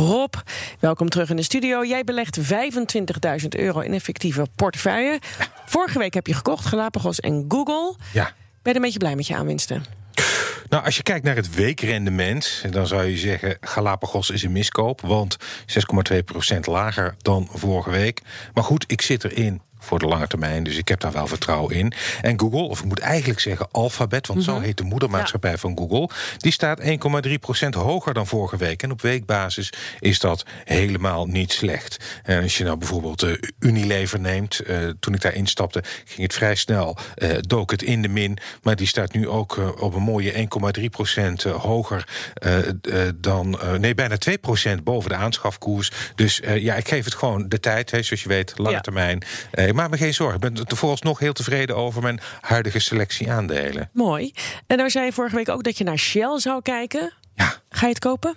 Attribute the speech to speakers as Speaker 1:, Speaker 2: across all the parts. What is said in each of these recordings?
Speaker 1: Rob, welkom terug in de studio. Jij belegt 25.000 euro in effectieve portefeuille. Vorige week heb je gekocht, Galapagos en Google.
Speaker 2: Ja.
Speaker 1: Ben je een beetje blij met je aanwinsten?
Speaker 2: Nou, als je kijkt naar het weekrendement, dan zou je zeggen: Galapagos is een miskoop. Want 6,2% lager dan vorige week. Maar goed, ik zit erin voor de lange termijn. Dus ik heb daar wel vertrouwen in. En Google, of ik moet eigenlijk zeggen Alphabet, want zo heet de moedermaatschappij van Google, die staat 1,3% hoger dan vorige week. En op weekbasis is dat helemaal niet slecht. En als je nou bijvoorbeeld uh, Unilever neemt, uh, toen ik daar instapte, ging het vrij snel, uh, dook het in de min. Maar die staat nu ook op een mooie 1,3% hoger dan, nee, bijna 2% boven de aanschafkoers. Dus ja, ik geef het gewoon de tijd, hè, zoals je weet, lange ja. termijn ik maak me geen zorgen. Ik ben er vooralsnog heel tevreden over mijn huidige selectie aandelen.
Speaker 1: Mooi. En nou zei je vorige week ook dat je naar Shell zou kijken.
Speaker 2: Ja.
Speaker 1: Ga je het kopen?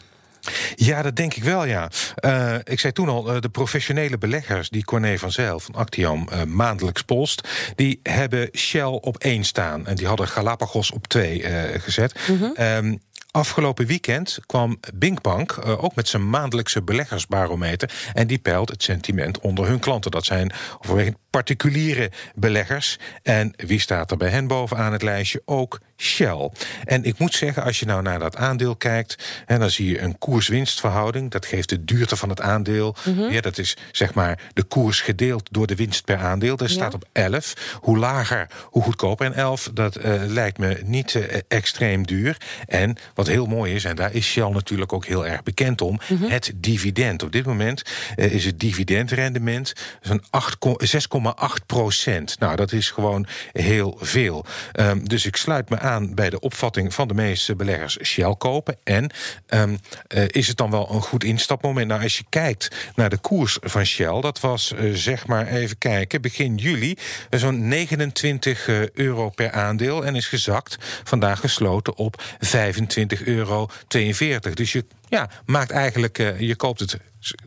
Speaker 2: Ja, dat denk ik wel, ja. Uh, ik zei toen al, uh, de professionele beleggers... die Corné van Zijl van Actiam uh, maandelijks polst... die hebben Shell op één staan. En die hadden Galapagos op twee gezet. Mm -hmm. um, Afgelopen weekend kwam Binkbank uh, ook met zijn maandelijkse beleggersbarometer. En die peilt het sentiment onder hun klanten. Dat zijn overwegend particuliere beleggers. En wie staat er bij hen bovenaan het lijstje? Ook Shell. En ik moet zeggen, als je nou naar dat aandeel kijkt, en dan zie je een koers-winstverhouding. Dat geeft de duurte van het aandeel. Mm -hmm. Ja, dat is zeg maar de koers gedeeld door de winst per aandeel. Dat ja. staat op 11. Hoe lager, hoe goedkoper. En 11, dat uh, lijkt me niet uh, extreem duur. En wat heel mooi is, en daar is Shell natuurlijk ook heel erg bekend om, mm -hmm. het dividend. Op dit moment uh, is het dividendrendement zo'n 6,8 procent. Nou, dat is gewoon heel veel. Um, dus ik sluit me aan bij de opvatting van de meeste beleggers Shell kopen. En um, uh, is het dan wel een goed instapmoment? Nou, als je kijkt naar de koers van Shell, dat was uh, zeg maar even kijken, begin juli zo'n 29 uh, euro per aandeel en is gezakt. Vandaag gesloten op 25 euro 42. Dus je ja, maakt eigenlijk, uh, je koopt het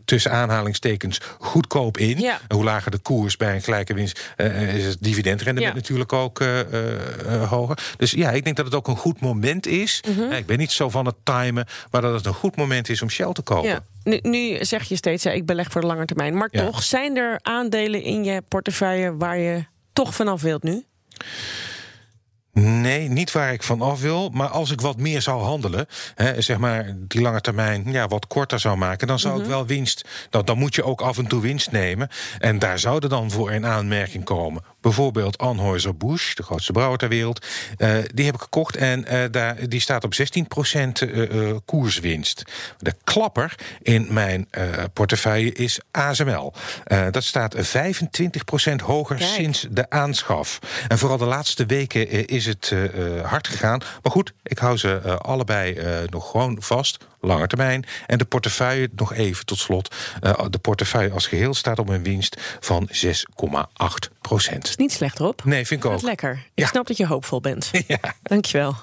Speaker 2: tussen aanhalingstekens goedkoop in.
Speaker 1: Ja.
Speaker 2: Hoe lager de koers bij een gelijke winst, uh, is het dividendrendement
Speaker 1: Ja.
Speaker 2: natuurlijk ook uh, uh, hoger. Dus ja, ik denk dat het ook een goed moment is.
Speaker 1: Mhm.
Speaker 2: Ik ben niet zo van het timen, maar dat het een goed moment is om Shell te kopen.
Speaker 1: Ja. Nu, nu zeg je steeds, ik beleg voor de lange termijn. Maar toch, zijn er aandelen in je portefeuille waar je toch vanaf wilt nu?
Speaker 2: Nee, niet waar ik van af wil. Maar als ik wat meer zou handelen, hè, zeg maar die lange termijn ja, wat korter zou maken, dan zou ik wel winst. Dan, dan moet je ook af en toe winst nemen. En daar zouden dan voor in aanmerking komen. Bijvoorbeeld Anheuser-Busch, de grootste brouwer ter wereld. eh, die heb ik gekocht en eh, daar, die staat op 16% eh, koerswinst. De klapper in mijn portefeuille is ASML. Dat staat 25% hoger
Speaker 1: Kijk.
Speaker 2: sinds de aanschaf. En vooral de laatste weken is het hard gegaan. Maar goed, ik hou ze allebei nog gewoon vast. Lange termijn. En de portefeuille, nog even tot slot. Eh, de portefeuille als geheel staat op een winst van 6,8 procent.
Speaker 1: Is niet slecht, Rob.
Speaker 2: Nee, vind ik ook.
Speaker 1: lekker. Ik
Speaker 2: Ja.
Speaker 1: snap dat je hoopvol bent.
Speaker 2: Ja.
Speaker 1: Dankjewel.